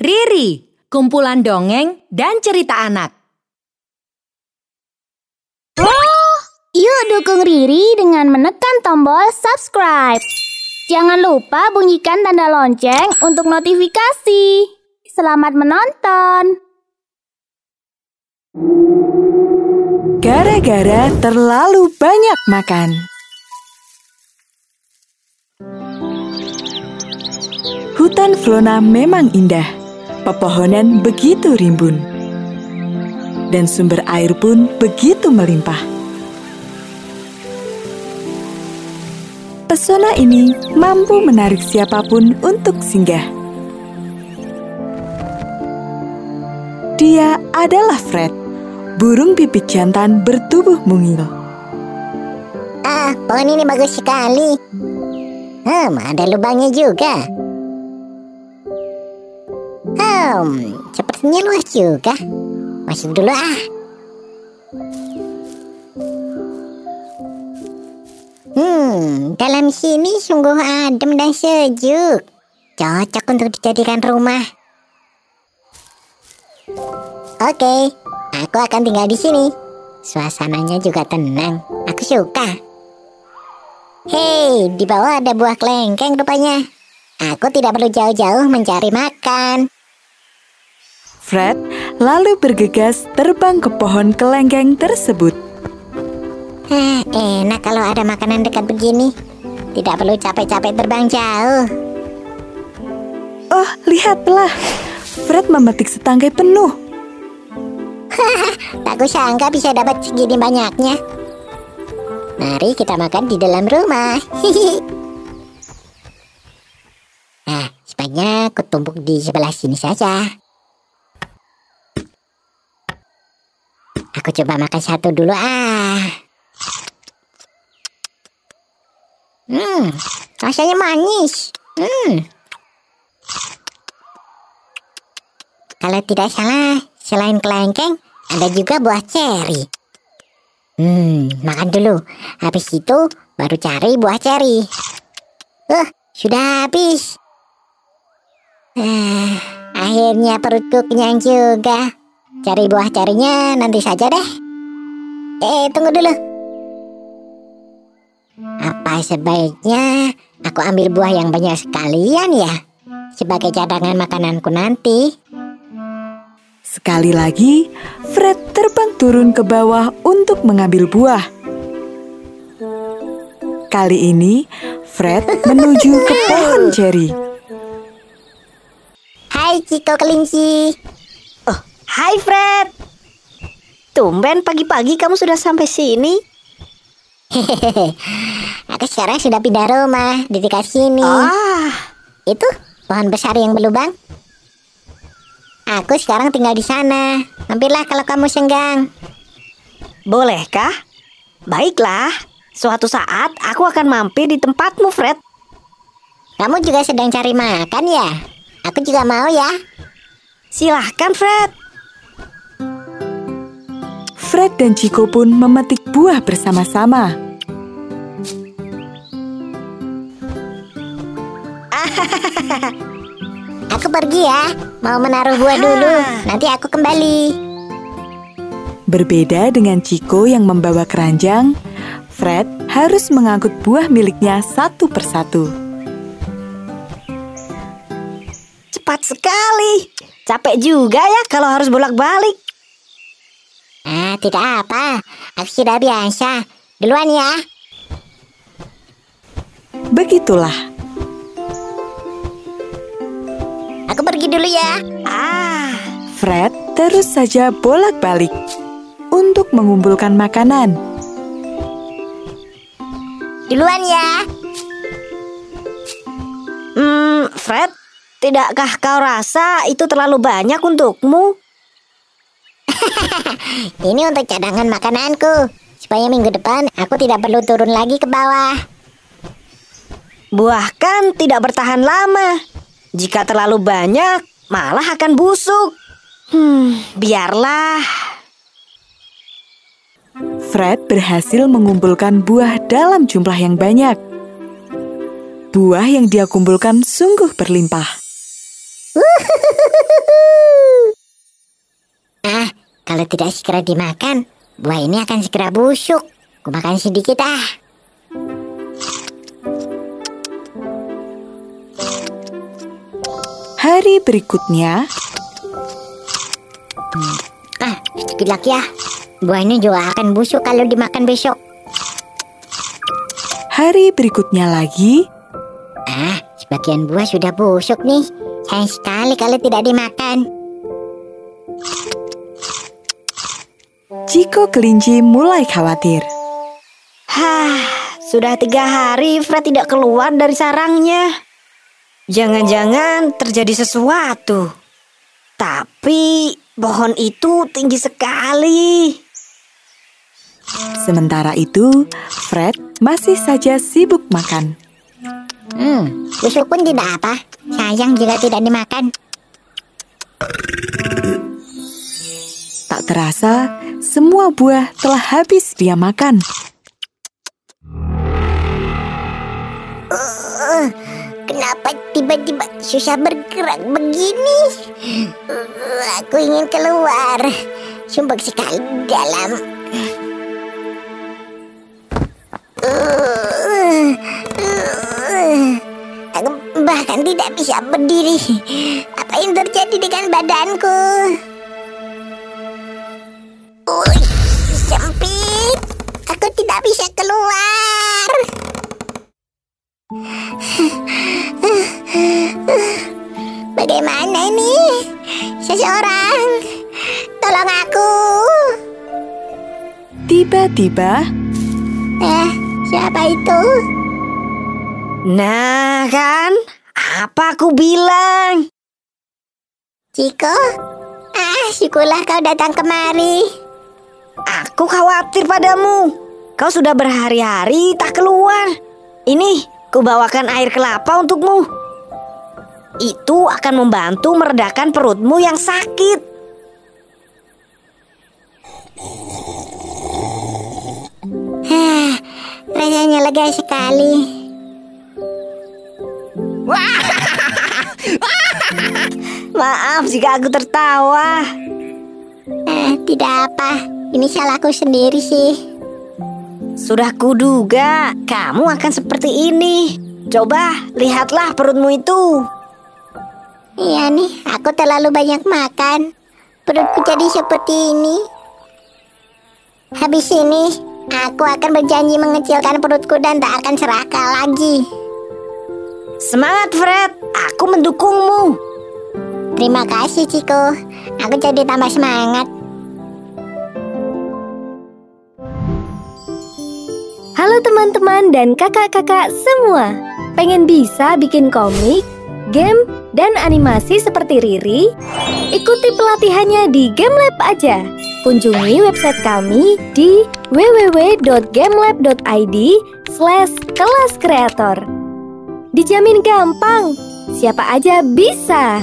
Riri, kumpulan dongeng dan cerita anak. Yuk dukung Riri dengan menekan tombol subscribe. Jangan lupa bunyikan tanda lonceng untuk notifikasi. Selamat menonton. Gara-gara terlalu banyak makan. Hutan Flona memang indah. Pepohonan begitu rimbun. Dan sumber air pun begitu melimpah. Pesona ini mampu menarik siapa pun untuk singgah. Dia adalah Fred, burung pipit jantan bertubuh mungil. Ah, pohon ini bagus sekali. Hmm, ada lubangnya juga. Hmm, sepertinya luas juga. Masuk dulu ah. Hmm, dalam sini sungguh adem dan sejuk. Cocok untuk dijadikan rumah. Oke, aku akan tinggal di sini. Suasananya juga tenang. Aku suka. Hei, di bawah ada buah kelengkeng rupanya. Aku tidak perlu jauh-jauh mencari makan. Fred lalu bergegas terbang ke pohon kelengkeng tersebut. Eh, enak kalau ada makanan dekat begini. Tidak perlu capek-capek terbang jauh. Oh, lihatlah. Fred memetik setangkai penuh. Tak kusangka bisa dapat segini banyaknya. Mari kita makan di dalam rumah. nah, sebaiknya aku tumpuk di sebelah sini saja. Aku coba makan satu dulu ah. Hmm, rasanya manis. Hmm. Kalau tidak salah, selain kelengkeng, ada juga buah ceri. Hmm, makan dulu. Habis itu baru cari buah ceri. Uh, sudah habis. Ah, akhirnya perutku kenyang juga. Cari buah carinya nanti saja deh. Eh, tunggu dulu. Apa sebaiknya aku ambil buah yang banyak sekalian ya? Sebagai cadangan makananku nanti. Sekali lagi, Fred terbang turun ke bawah untuk mengambil buah. Kali ini, Fred menuju ke pohon ceri. Hai Ciko Kelinci. Hai Fred. Tumben pagi-pagi kamu sudah sampai sini. Hehehe. Aku sekarang sudah pindah rumah di dekat sini. Ah, Itu pohon besar yang berlubang. Aku sekarang tinggal di sana. Mampirlah kalau kamu senggang. bolehkah? Baiklah. Suatu saat aku akan mampir di tempatmu, Fred. Kamu juga sedang cari makan ya? Aku juga mau ya. Silahkan, Fred. Fred dan Chico pun memetik buah bersama-sama. Aku pergi ya. Mau menaruh buah dulu. Nanti aku kembali. Berbeda dengan Chico yang membawa keranjang, Fred harus mengangkut buah miliknya satu persatu. Cepat sekali. Capek juga ya kalau harus bolak-balik. Ah, tidak apa. Aku sudah biasa. Duluan ya. Begitulah, Aku pergi dulu ya. Ah, Fred terus saja bolak-balik untuk mengumpulkan makanan. Duluan ya. hmm, Fred, tidakkah kau rasa itu terlalu banyak untukmu? Ini untuk cadangan makananku. Supaya minggu depan aku tidak perlu turun lagi ke bawah. Buah kan tidak bertahan lama. Jika terlalu banyak, malah akan busuk. Hmm, biarlah. Fred berhasil mengumpulkan buah dalam jumlah yang banyak. Buah yang dia kumpulkan sungguh berlimpah. Ah, kalau tidak segera dimakan, buah ini akan segera busuk. Ku makan sedikit ah. Hari berikutnya, Ah, sedikit lagi ya. Buah ini juga akan busuk kalau dimakan besok. hari berikutnya lagi, Ah, sebagian buah sudah busuk nih. Sayang sekali kalau tidak dimakan. Ciko kelinci mulai khawatir. Hah, sudah tiga hari Fred tidak keluar dari sarangnya. Jangan-jangan terjadi sesuatu. Tapi pohon itu tinggi sekali. Sementara itu, Fred masih saja sibuk makan. Hmm, busuk pun tidak apa. Sayang jika tidak dimakan. Tak terasa, semua buah telah habis dia makan. Kenapa tiba-tiba susah bergerak begini? Uh, Aku ingin keluar. Sumpah sekali dalam. Uh, uh, Aku bahkan tidak bisa berdiri. Apa yang terjadi dengan badanku? Bagaimana ini? Seseorang, tolong aku. Tiba-tiba, Eh, siapa itu? Nah kan, apa aku bilang? Ciko? Ah, syukurlah kau datang kemari. Aku khawatir padamu. Kau sudah berhari-hari tak keluar. Ini, kubawakan air kelapa untukmu. Itu akan membantu meredakan perutmu yang sakit. Hah, rasanya lega sekali. Maaf jika aku tertawa. Eh, tidak apa. Ini salahku sendiri sih. Sudah kuduga kamu akan seperti ini. Coba lihatlah perutmu itu. Iya nih, aku terlalu banyak makan. Perutku jadi seperti ini. Habis ini, aku akan berjanji mengecilkan perutku dan tak akan serakah lagi. Semangat Fred, aku mendukungmu. Terima kasih, Ciko. Aku jadi tambah semangat. Halo teman-teman dan kakak-kakak semua. Pengen bisa bikin komik, game, dan animasi seperti Riri? Ikuti pelatihannya di GameLab aja. Kunjungi website kami di www.gamelab.id slash kelas kreator. Dijamin gampang, siapa aja bisa.